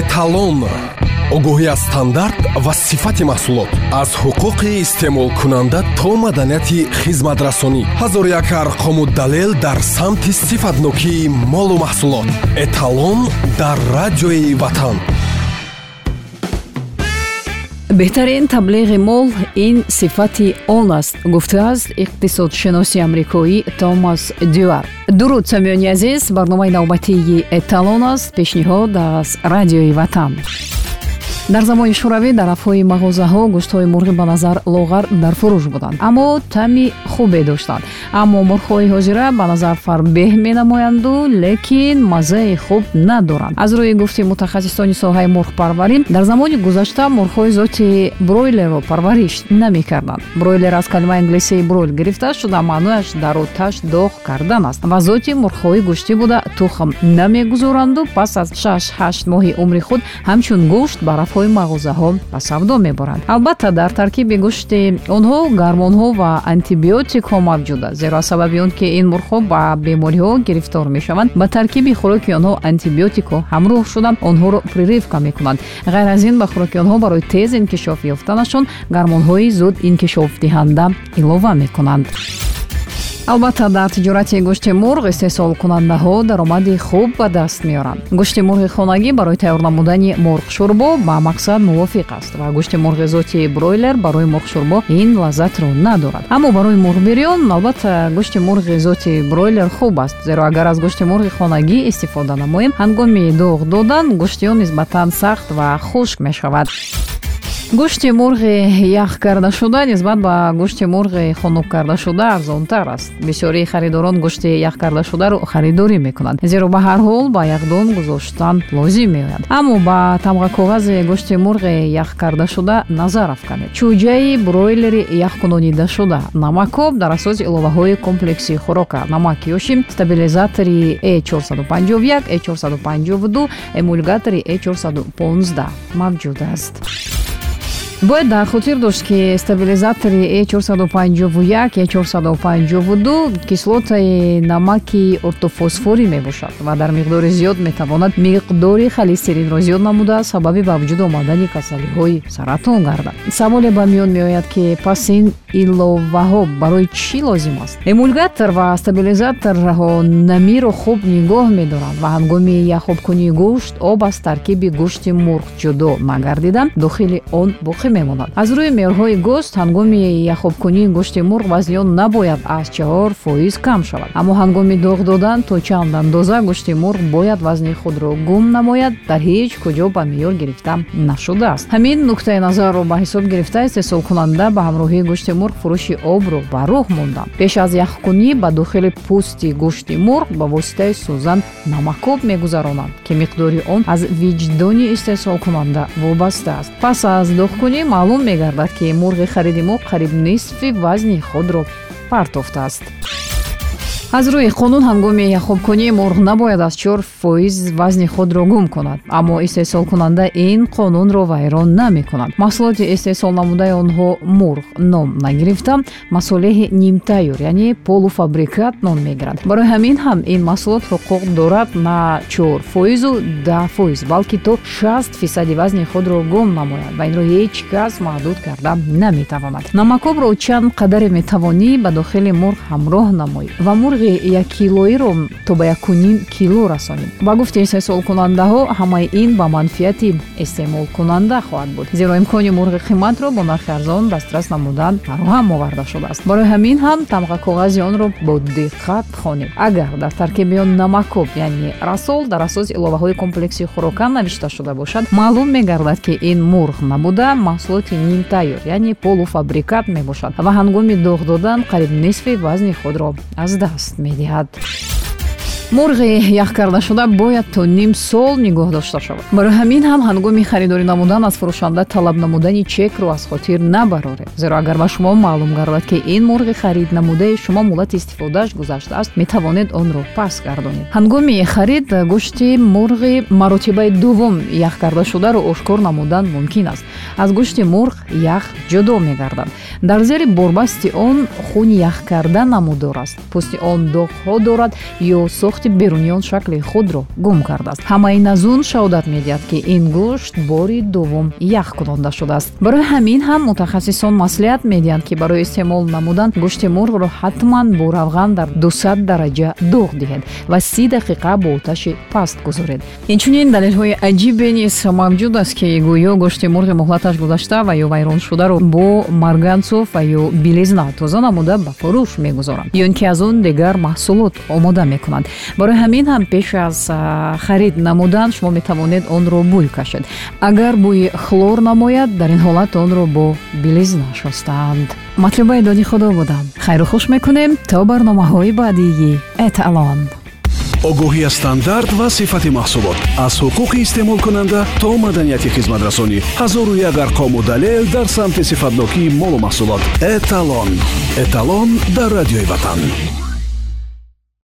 эталон огоҳӣ аз стандарт ва сифати маҳсулот. Аз ҳуқуқи истеъмолкунанда то маданияти хизматрасонӣ. Ҳазор як арқому далел дар самти сифатнокии молу маҳсулот. Эталон дар радиои ватан беҳтарин таблиғи мол ин сифати он аст. Гуфтааст иқтисодшиноси амрикоӣ томас дюар. Дуруд самиёни азиз барномаи навбатии эталон аст. Пешниҳод аз радиои ватан дар замони шӯравӣ дар рафҳои мағозаҳо гӯштҳои мурғӣ ба назар лоғар дар фурӯш буданд аммо таъми хубе доштанд. Аммо мурғҳои ҳозира ба назар фарбеҳ менамоянду лекин маззаи хуб надоранд. Аз рӯи гуфти мутахассисони соҳаи мурғпарварӣ дар замони гузашта мурғҳои зоти бройлерро парвариш намекарданд. Бройлер аз калимаи англисии бройл гирифта шуда маънояш дару таш доғ кардан аст ва зоти мурғҳои гӯштӣ буда тухм намегузоранду пас аз шаш ҳашт моҳи умри худ ҳамчун гӯшт ба рафҳои ҳои мағозаҳо ба савдо мебаранд албатта дар таркиби гӯшти онҳо гармонҳо ва антибиотикҳо мавҷуд аст зеро аз сабаби он ки ин мурғҳо ба бемориҳо гирифтор мешаванд. Ба таркиби хӯроки онҳо антибиотикҳо ҳамроҳ шуда онҳоро приривка мекунанд. Ғайр аз ин ба хӯроки онҳо барои тез инкишоф ёфтанашон гармонҳои зуд инкишофдиҳанда илова мекунанд албатта дар тиҷорати гӯшти мурғ истеҳсолкунандаҳо даромади хуб ба даст меоранд. Гӯшти мурғи хонагӣ барои тайёр намудани мурғшӯрбо ба мақсад мувофиқ аст ва гӯшти мурғи зоти бройлер барои мурғшӯрбо ин лаззатро надорад. Аммо барои мурғбирён албатта гӯшти мурғи зоти бройлер хуб аст зеро агар аз гӯшти мурғи хонагӣ истифода намоем ҳангоми доғ додан гӯшти он нисбатан сахт ва хушк мешавад гӯшти мурғи яхкардашуда нисбат ба гӯшти мурғи хунуккардашуда арзонтар аст. Бисёрии харидорон гӯшти яхкардашударо харидорӣ мекунанд. Зеро ба ҳар ҳол ба якдон гузоштан лозим меояд. Аммо ба тамғакоғази гӯшти мурғи яхкардашуда назар афканед. Чӯҷаи бройлери яхкунонидашуда намакоб дар асоси иловаҳои комплекси хӯрока. Намак ёшим стабилизатори э 451 э 452 эмулгатори э 415 мавҷуд аст бояд дар хотир дошт ки стабилизатори э 451 э 452 кислотаи намаки ортофосфорӣ мебошад ва дар миқдори зиёд метавонад миқдори холестеринро зиёд намуда сабаби ба вуҷуд омадани касалиҳои саратон гардад. Саволе ба миён меояд ки пас ин иловаҳо барои чӣ лозим аст? Эмулгатор ва стабилизаторҳо намиро хуб нигоҳ медоранд ва ҳангоми яхобкунии гӯшт об аз таркиби гӯшти мурғ ҷудо нагардида дохили он боқӣ мемонад. Аз рӯи меъёрҳои гӯшт ҳангоми яхобкунии гӯшти мурғ вазни он набояд аз чаҳор фоиз кам шавад. Аммо ҳангоми доғ додан то чанд андоза гӯшти мурғ бояд вазни худро гум намояд дар ҳеҷ куҷо ба меъёр гирифта нашудааст ҳамин нуктаи назарро ба ҳисоб гирифта истеҳсолкунанда ба ҳамроҳии гӯшти мурғ фурӯши обро ба роҳ монданд. Пеш аз яхкунӣ ба дохили пӯсти гӯшти мурғ ба воситаи сӯзан намакоб мегузаронанд ки миқдори он аз виҷдони истеҳсолкунанда вобаста аст. Пас аз дохкунӣ маълум мегардад ки мурғи хариди мо қариб нисфи вазни худро партофтааст аз рӯи қонун ҳангоми яхобкунии мурғ набояд аз чор фоиз вазни худро гум кунад. Аммо истеҳсолкунанда ин қонунро вайрон намекунад. Маҳсулоти истеҳсол намудаи онҳо мурғ ном нагирифта. Масолеҳи нимтайёр яъне полуфабрикат ном мегиранд барои ҳамин ҳам ин маҳсулот ҳуқуқ дорад на чор фоизу даҳ фоиз балки то шаст фисади вазни худро гум намояд ва инро ҳеҷ кас маҳдуд карда наметавонад. Намакобро чанд қадаре метавонӣ ба дохили мурғ ҳамроҳ намоӣ ва мурғ мурғи яккилоиро то ба якуним кило расонем. Ба гуфти истеҳсолкунандаҳо ҳамаи ин ба манфиати истеъмолкунанда хоҳад буд. Зеро имкони мурғи қиматро бо нархи арзон дастрас намудан фароҳам оварда шудааст. Барои ҳамин ҳам тамғакоғази онро бо диққат хонед агар дар таркиби он намакоб яъне расол дар асоси иловаҳои комплекси хӯрока навишта шуда бошад маълум мегардад ки ин мурғ набуда маҳсулоти нимтайёр яъне полуфабрикат мебошад ва ҳангоми доғ додан қариб нисфи вазни худро аз даст даст медиҳад. Мурғи яхкардашуда бояд то ним сол нигоҳ дошта шавад. Барои ҳамин ҳам ҳангоми харидорӣ намудан аз фурӯшанда талаб намудани чекро аз хотир набароред зеро агар ба шумо маълум гардад ки ин мурғи харид намудаи шумо муддати истифодааш гузаштааст метавонед онро пас гардонед. Ҳангоми харид гӯшти мурғи маротибаи дуввум яхкардашударо ошкор намудан мумкин аст. Аз гӯшти мурғ ях ҷудо мегардад дар зери борбасти он хуни яхкарда намудор аст. Пӯсти он доғҳо дорад ё сохт дохти беруниён шакли худро гум кардааст. Ҳамаин аз он шаҳодат медиҳад ки ин гӯшт бори дуввум ях кунонда шудааст. Барои ҳамин ҳам мутахассисон маслиҳат медиҳанд ки барои истеъмол намудан гӯшти мурғро ҳатман бо равған дар 200 дараҷа дуғ диҳед ва си дақиқа бо оташи паст гузоред. Инчунин далелҳои аҷибе низ мавҷуд аст ки гӯё гӯшти мурғи муҳлаташ гузашта ва ё вайроншударо бо марганцов ва ё билезна тоза намуда ба фурӯш мегузоранд ё ин ки аз он дигар маҳсулот омода мекунанд барои ҳамин ҳам пеш аз харид намудан шумо метавонед онро бӯй кашед. Агар бӯи хлор намояд дар ин ҳолат онро бо билезна шостаанд матлуба эдони худо будам. Хайру хуш мекунем. То барномаҳои баъдии эталон огоҳӣ аз стандарт ва сифати маҳсулот. Аз ҳуқуқи истеъмолкунанда то маданияти хизматрасонӣ ҳазору як арқому далел дар самти сифатнокии молу маҳсулот. Эталон. Эталон дар радиои ватан